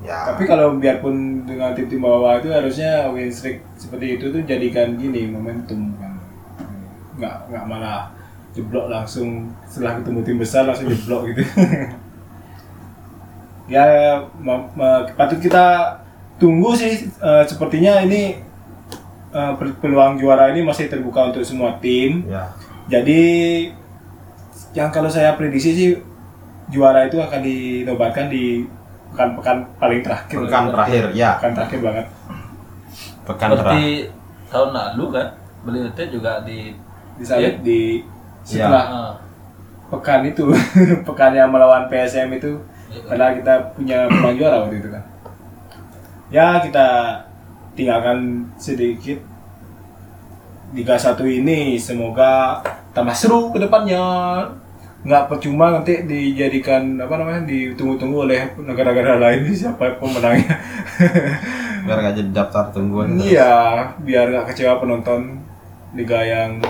ya Tapi kalau biarpun dengan tim-tim bawah itu harusnya win streak seperti itu tuh jadikan gini momentum kan. Nggak nggak malah jeblok langsung setelah ketemu tim besar langsung jeblok gitu. ya ma- patut kita tunggu sih eh, sepertinya ini eh, per- peluang juara ini masih terbuka untuk semua tim. ya Jadi yang kalau saya prediksi sih juara itu akan dinobatkan di pekan-pekan paling terakhir. pekan terakhir ya Pekan terakhir banget. pekan Seperti terakhir tahun lalu kan beli itu juga di Disalib Iya. di setelah Ah, pekan itu, pekan yang melawan PSM itu Iya. karena kita punya peluang juara waktu itu kan. Ya kita tinggalkan sedikit Liga 1 ini semoga tambah seru ke depannya. Nggak percuma nanti dijadikan apa namanya ditunggu-tunggu oleh negara-negara lain siapa pemenangnya. biar gak jadi daftar tungguan Iya, biar nggak kecewa penonton liga yang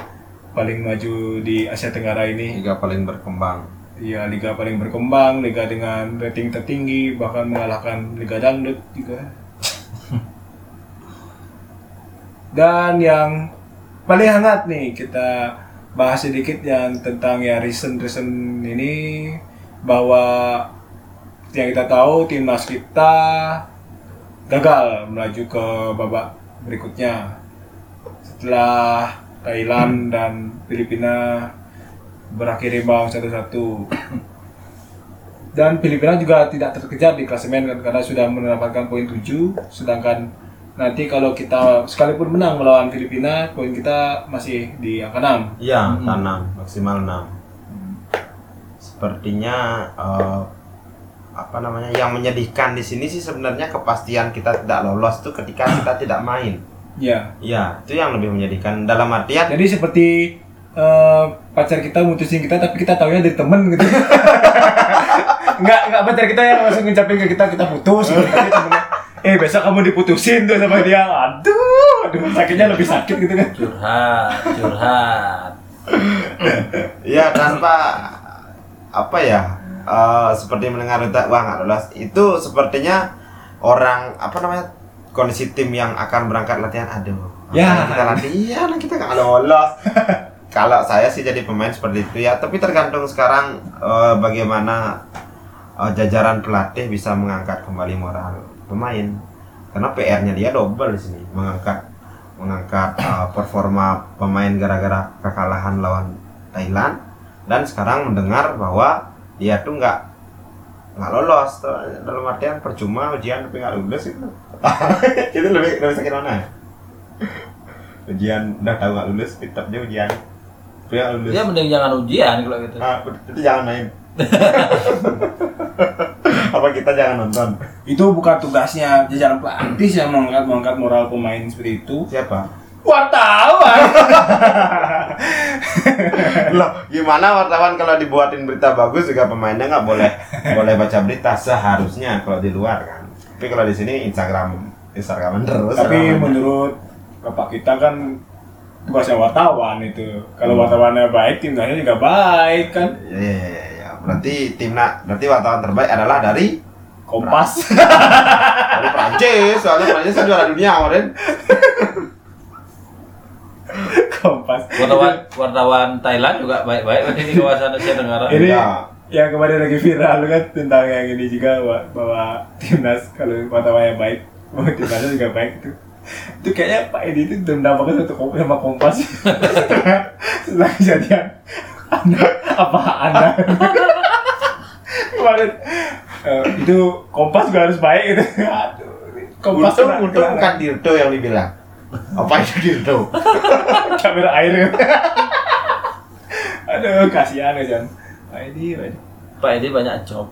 paling maju di Asia Tenggara ini. liga paling berkembang Iya, liga paling berkembang, liga dengan rating tertinggi, bahkan mengalahkan liga dangdut juga. Dan yang paling hangat nih kita bahas sedikit yang tentang ya recent recent ini bahwa yang kita tahu timnas kita gagal melaju ke babak berikutnya. Setelah Thailand dan Filipina berakhir imbang satu-satu. Dan Filipina juga tidak terkejar di klasemen karena sudah mendapatkan poin 7 sedangkan nanti kalau kita sekalipun menang melawan Filipina poin kita masih di angka 6 iya tanam maksimal 6 sepertinya eh, apa namanya yang menyedihkan di sini sih sebenarnya kepastian kita tidak lolos tuh ketika kita tidak main. Ya. Ya, itu yang lebih menyedihkan dalam artian Jadi seperti eh, pacar kita mutusin kita tapi kita taunya dari temen gitu. Enggak, enggak pacar kita yang langsung ngucapin ke kita kita putus gitu. Tapi temennya, eh besok kamu diputusin tuh sama dia. Aduh, aduh sakitnya lebih sakit gitu kan. Curhat, curhat. ya tanpa apa ya eh, seperti mendengar berita wah nggak lolos itu sepertinya orang apa namanya kondisi tim yang akan berangkat latihan aduh Ya. kita latihan kita nggak lolos kalau saya sih jadi pemain seperti itu ya tapi tergantung sekarang eh, bagaimana eh, jajaran pelatih bisa mengangkat kembali moral pemain. Karena PR-nya dia double di sini mengangkat mengangkat eh, performa pemain gara-gara kekalahan lawan Thailand. Dan sekarang mendengar bahwa dia tuh nggak nggak lolos. Dalam artian percuma ujian tapi nggak lulus itu. Itu lebih lebih sakit mana? Ujian udah tahu nggak lulus tetapnya ujian. Tapi nggak lulus. Ya mending jangan ujian kalau gitu. ah, itu jangan main apa kita jangan nonton Itu bukan tugasnya jajaran pelatih yang mengangkat mengangkat moral pemain seperti itu. siapa Wartawan. loh gimana wartawan kalau dibuatin berita bagus juga pemainnya nggak boleh boleh baca berita seharusnya kalau di luar kan tapi kalau di sini Instagram Instagram terus Tapi menurut bapak kita kan tugasnya wartawan itu. Kalau wartawannya baik, timnasnya juga baik kan. ya, ya, ya, ya, ya. Berarti timnas berarti wartawan terbaik adalah dari Kompas. dari Prancis soalnya Prancis kan juara dunia kemarin Kompas. Wartawan wartawan Thailand juga baik-baik kan di kawasan Asia Tenggara. Ini Iya. yang kemarin lagi viral kan tentang yang ini juga bahwa, bahwa timnas kalau wartawannya baik, bahwa timnasnya juga baik itu. Itu kayaknya Pak Edi itu dendam banget satu kom- sama Kompas. Setelah kejadian. Anda, apa Anda? Kemarin eh, itu Kompas juga harus baik gitu. Aduh, Kompas untung kena- untung kena- bukan Dirto yang dibilang apa itu Dirto kamera air. Aduh, kasihan ya Jan. Pak Edi, Pak Edi. Pak Edi banyak job.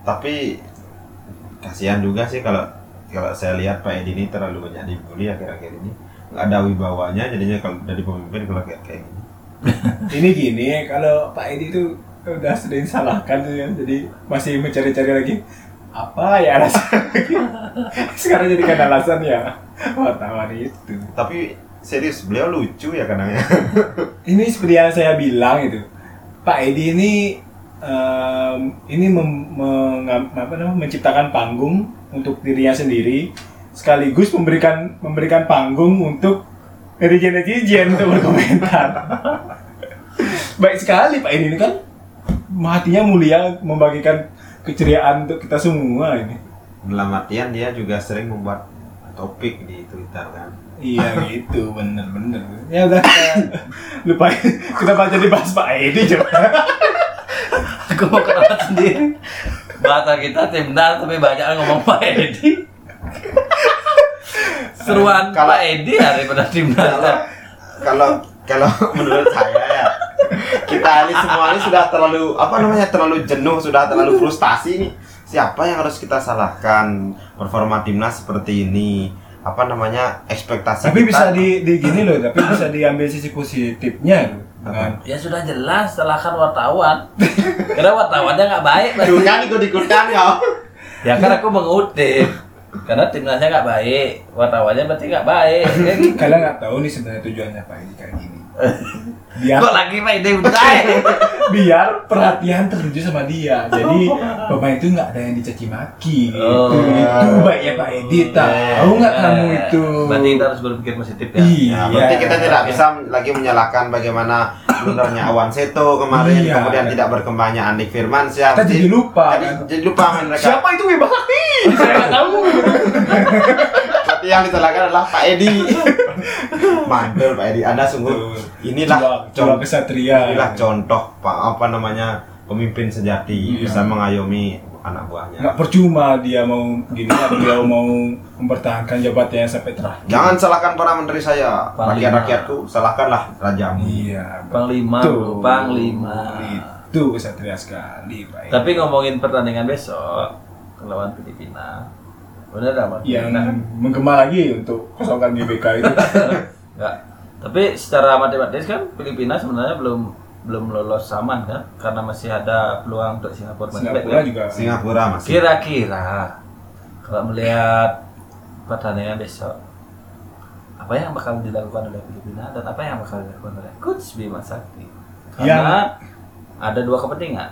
tapi kasihan juga sih kalau kalau saya lihat Pak Edi ini terlalu banyak dibully akhir-akhir ini nggak ada wibawanya jadinya kalau dari pemimpin kalau kayak kayak gini Ini gini, kalau Pak Edi itu udah sering salahkan tuh ya, jadi masih mencari-cari lagi. Apa ya alasan sekarang jadikan alasan ya. Wartawan itu. Tapi serius beliau lucu ya kadangnya ini seperti yang saya bilang itu. Pak Edi ini em, ini mem- mengam- apa namanya, menciptakan panggung untuk dirinya sendiri sekaligus memberikan memberikan panggung untuk netizen-netizen untuk berkomentar. Baik sekali Pak Edi ini kan hatinya mulia membagikan keceriaan untuk kita semua ini dalam artian dia juga sering membuat topik di Twitter kan Iya gitu, bener-bener. Ya udah kita lupain. Kenapa jadi bahas Pak Edi coba? Aku mau kenal sendiri. Bahasa kita timnas tapi banyak yang ngomong Pak Edi. Seruan Kalau- Pak Edi daripada timnas. kalau kalau kalau menurut saya ya kita ini semua ini sudah terlalu apa namanya terlalu jenuh sudah terlalu frustasi nih siapa yang harus kita salahkan performa timnas seperti ini apa namanya ekspektasi Tapi kita bisa di, di gini loh, tapi bisa diambil sisi positifnya. Dengan Ya sudah jelas salahkan wartawan. Karena wartawannya nggak baik. Kan ikut-ikutan ya Ya kan aku mengutip. Karena timnasnya nggak baik, wartawannya berarti nggak baik. Kalian nggak tahu nih sebenarnya tujuannya Pak Edi kayak gini. Biar Kok lagi Pak Edi udah? biar perhatian tertuju sama dia. Jadi pemain itu nggak ada yang dicaci maki gitu. Oh. Itu baiknya Pak Edi tahu nggak kamu itu? Berarti kita harus berpikir positif ya. Iya. Ya, berarti kita tidak bisa lagi menyalahkan bagaimana blundernya Awan Seto kemarin, Iya. kemudian tidak berkembangnya Andik Firmansyah. Kita jadi lupa, Jadi, kan? jadi lupa main mereka. Siapa itu Wiba Sakti? Saya nggak tahu. Berarti yang disalahkan adalah Pak Edi. Mantul Pak Edi. Anda sungguh inilah contoh, kesatria. inilah contoh Pak apa namanya pemimpin sejati Iya. bisa mengayomi anak buahnya. nggak percuma dia mau gini dia mau mempertahankan jabatannya sampai terakhir Jangan salahkan para menteri saya, rakyat rakyatku, salahkanlah rajamu. iya Panglima, Panglima. itu kesatria sekali, Pak. Tapi ngomongin pertandingan besok lawan Filipina, benar Mas? yang kan? menggema lagi untuk kosongkan GBK itu. Enggak. Tapi secara matematis kan Filipina sebenarnya belum belum lolos aman kan karena masih ada peluang untuk Singapura Singapura kan? juga. Singapura masih Kira-kira kalau melihat pertandingan besok apa yang bakal dilakukan oleh Filipina dan apa yang bakal dilakukan oleh Coach Bima Sakti? Karena ada dua kepentingan.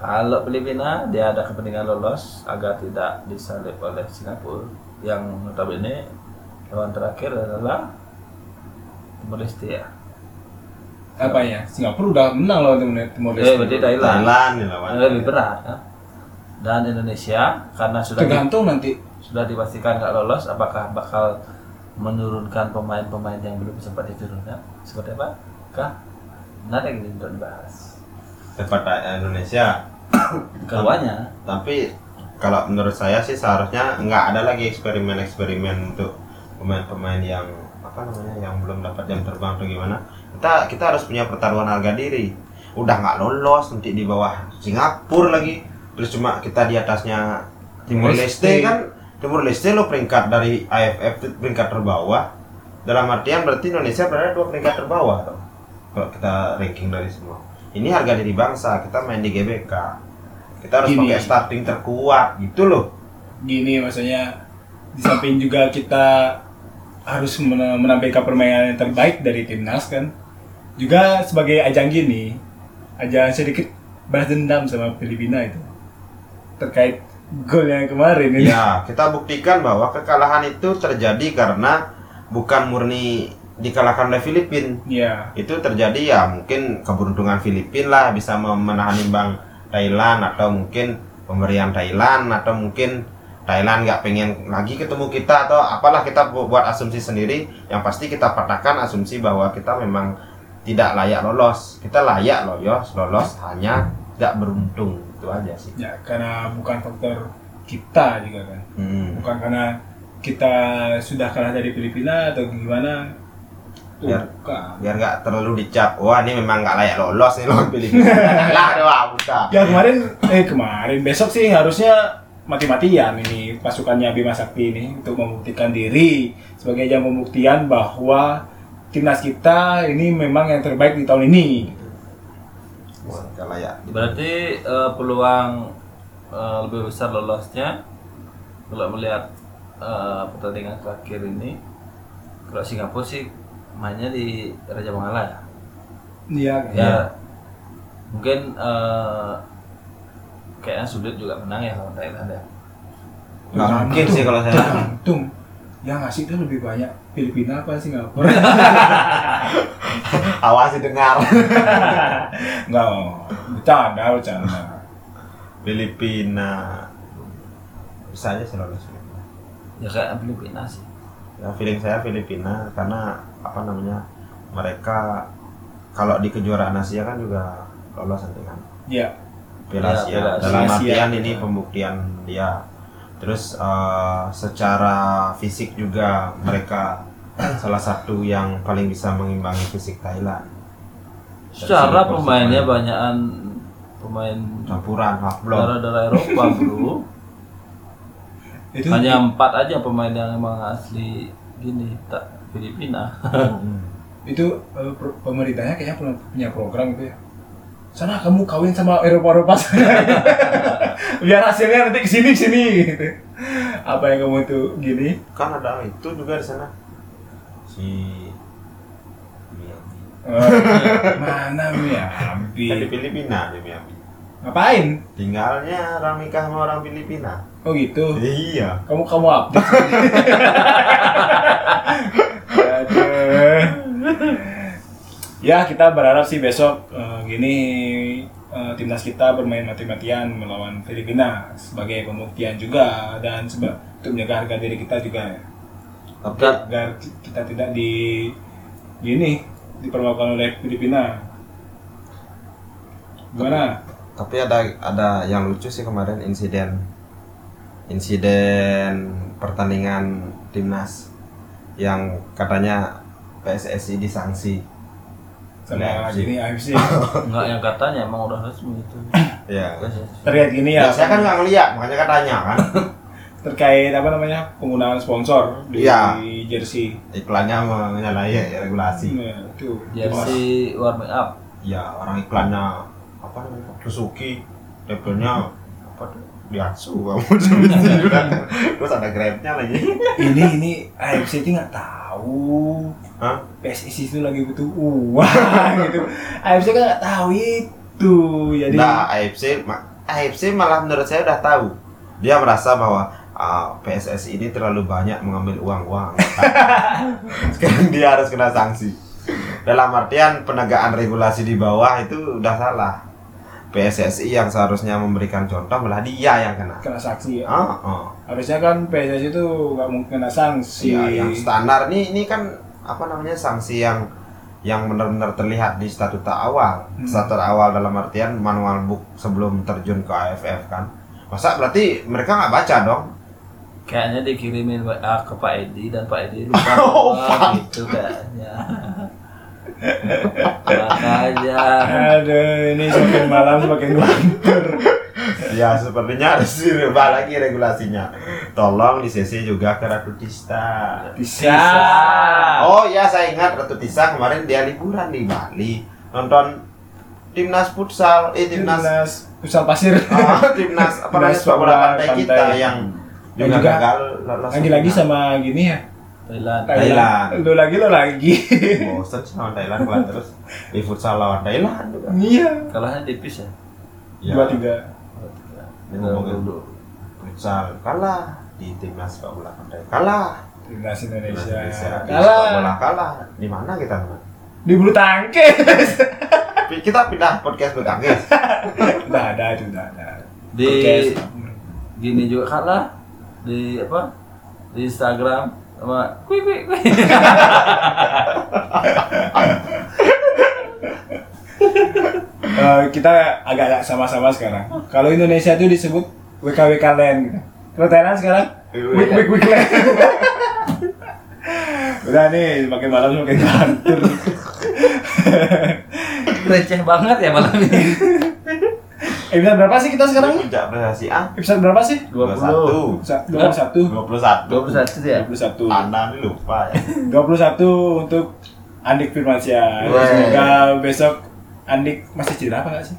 Kalau Filipina dia ada kepentingan lolos agar tidak disalip oleh Singapura yang notabene lawan terakhir adalah Timor Leste ya. Apa ya? Singapura udah menang lawan Timor Eh, Leste. berarti Thailand. Thailand lawan. Lebih berat kan? Dan Indonesia karena sudah di- Tergantung nanti. sudah dipastikan nggak lolos apakah bakal menurunkan pemain-pemain yang belum sempat diturunkan seperti apa kah menarik ini untuk dibahas Sepak Indonesia keduanya tapi kalau menurut saya sih seharusnya nggak ada lagi eksperimen-eksperimen untuk pemain-pemain yang apa namanya yang belum dapat jam terbang atau gimana kita kita harus punya pertaruhan harga diri. Udah nggak lolos nanti di bawah Singapura lagi. Terus cuma kita di atasnya Timur Leste. Kan? Timur Leste lo peringkat dari AFF peringkat terbawah. Dalam artian berarti Indonesia berada dua peringkat terbawah tuh kalau kita ranking dari semua. Ini harga diri bangsa kita main di GBK kita harus Gini. pakai starting terkuat gitu loh. Gini maksudnya di samping juga kita harus men- menampilkan permainan yang terbaik dari timnas kan. Juga sebagai ajang gini, ajang sedikit balas dendam sama Filipina itu. Terkait gol yang kemarin ini. ya kita buktikan bahwa kekalahan itu terjadi karena bukan murni dikalahkan oleh Filipina Ya. itu terjadi ya mungkin keberuntungan Filipina lah bisa menahan imbang Thailand atau mungkin pemberian Thailand atau mungkin Thailand nggak pengen lagi ketemu kita atau apalah kita bu- buat asumsi sendiri yang pasti kita patahkan asumsi bahwa kita memang tidak layak lolos kita layak lolos lolos hanya tidak beruntung itu aja sih Ya, karena bukan faktor kita juga kan. Hmm. Bukan karena kita sudah kalah dari Filipina atau gimana. Tuh, Ya. bukan. biar nggak terlalu dicap wah ini memang nggak layak lolos nih lawan Filipina lah doa bukan Ya kemarin, eh kemarin besok sih harusnya mati-matian ini pasukannya Bima Sakti ini untuk membuktikan diri sebagai ajang pembuktian bahwa timnas kita ini memang yang terbaik di tahun ini. Wah, berarti eh, peluang eh, lebih besar lolosnya kalau melihat eh, pertandingan terakhir ini. Kalau Singapura sih mainnya di Raja Mangala ya? Iya, ya. mungkin eh, kayaknya sulit juga menang ya lawan Thailand ya. Nggak mungkin sih kalau saya Tergantung. Yang ngasih itu lebih banyak Filipina apa Singapura? awasi dengar Enggak, bercanda, bercanda. Filipina. Bisa aja sih lolos ya kayak Filipina sih. Ya feeling saya Filipina karena apa namanya mereka kalau di kejuaraan Asia kan juga lolos nanti kan. Ya, Piala Ya, dalam Asia. artian ini pembuktian dia terus eh, secara fisik juga mereka salah satu yang paling bisa mengimbangi fisik Thailand. Secara pemainnya banyakan pemain campuran half blood daerah-daerah Eropa bro itu hanya empat aja pemain yang emang asli gini tak Filipina. Itu eh, pemerintahnya kayaknya punya, punya program gitu ya sana kamu kawin sama Eropa Eropa biar hasilnya nanti ke sini ke sini gitu. Apa yang kamu itu gini? Kan ada itu juga di sana. Si Miyabi Eh, mana ya kan di Filipina di Miyabi ngapain? Tinggalnya orang nikah sama orang Filipina. Oh gitu? Iya. Kamu kamu update Aduh. Ya kita berharap sih besok eh, gini eh, timnas kita bermain mati-matian melawan Filipina sebagai pembuktian juga dan seba- untuk menjaga harga diri kita juga. Ya. tapi agar kita tidak di gini diperlakukan oleh Filipina. Gimana? Tapi ada ada yang lucu sih kemarin insiden insiden pertandingan timnas yang katanya PSSI disanksi sama AFC. gini AFC. Enggak yang katanya emang udah resmi itu. ya Terkait gini ya, ya saya kan nggak ngeliat makanya kan tanya kan terkait apa namanya penggunaan sponsor di Iya. jersey. iklannya menyalahi ya, regulasi Nah, itu. Jersey warming up. ya orang iklannya apa namanya Suzuki labelnya apa tuh Diatsu kamu juga terus ada grabnya lagi ini ini AFC itu nggak tahu Hah? PSSI itu lagi butuh uang gitu. AFC kan nggak tahu itu jadi Nah, AFC AFC malah menurut saya udah tahu. Dia merasa bahwa ah, PSSI ini terlalu banyak mengambil uang-uang. Sekarang dia harus kena sanksi. Dalam artian penegakan regulasi di bawah itu udah salah. PSSI yang seharusnya memberikan contoh malah dia yang kena. Kena saksi ya. Ah, ah. harusnya kan PSSI itu nggak mungkin kena sanksi. Ya, yang standar ini ini kan apa namanya sanksi yang yang benar-benar terlihat di statuta awal. Hmm. Statuta awal dalam artian manual book sebelum terjun ke AFF kan. Masa berarti mereka nggak baca dong? Kayaknya dikirimin WA ke Pak Edi dan Pak Edi lupa Oh, gitu kayaknya. Makanya aduh ini semakin malam semakin lantur Ya sepertinya harus dirubah lagi regulasinya. Tolong di CC juga ke Ratu Tista. bisa Oh ya saya ingat Ratu Tista kemarin dia liburan di Bali nonton timnas futsal, eh timnas timnas futsal pasir Ah, timnas apa namanya sepak bola pantai pantai. kita yang juga juga gagal lagi-lagi final. sama gini ya Thailand. Thailand. lo lagi lo lagi bosen sih lawan Thailand kalah terus di futsal lawan Thailand juga. iya Kalahnya tipis ya. Ya, dua tiga ini ngomongin futsal kalah di timnas sepak bola pantai. Kalah. Timnas Timnas Indonesia. Indonesia. Di sepak bola kalah. Kalah di mana kita teman? di bulu tangkis. Kita pindah podcast bulu tangkis. Udah ada itu udah ada. Di Podcast. gini juga kalah. Di apa? Di Instagram. Sama kui kui kui. Eh, kita agak-agak sama-sama sekarang. Kalau Indonesia itu disebut WKWK Land gitu. Kalau Thailand sekarang Wik Wik Wik Land. Udah nih, makin malam semakin lantur. Receh banget ya malam ini. Episode berapa sih kita sekarang? ini? puncak prestasi A Episode berapa sih? 20. Sa- 21. 21 21 ya? 21. Anda ini lupa ya 21 untuk Andik Firmansyah. Semoga besok Andik masih cedera apa nggak sih?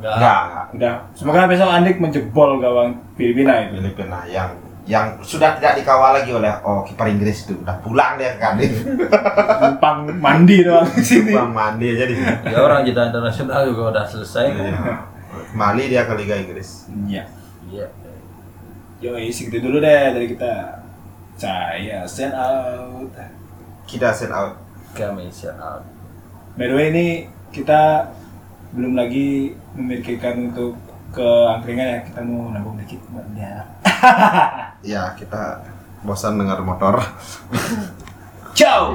Enggak. Udah. Semoga besok Andik menjebol gawang Filipina itu. Filipina yang yang sudah tidak dikawal lagi oleh oh kiper Inggris itu udah pulang dia ke Cardiff Numpang mandi doang di sini. Bang mandi aja di sini Ya orang kita internasional juga udah selesai. Iya. kembali dia ke Liga Inggris Iya. Iya. Yoi, segitu dulu deh dari kita. Saya send out. kita send out Kami shout out. By the way ini kita belum lagi memikirkan untuk ke angkringan ya kita mau nabung dikit buat dia. Ya kita bosan dengar motor. Jauh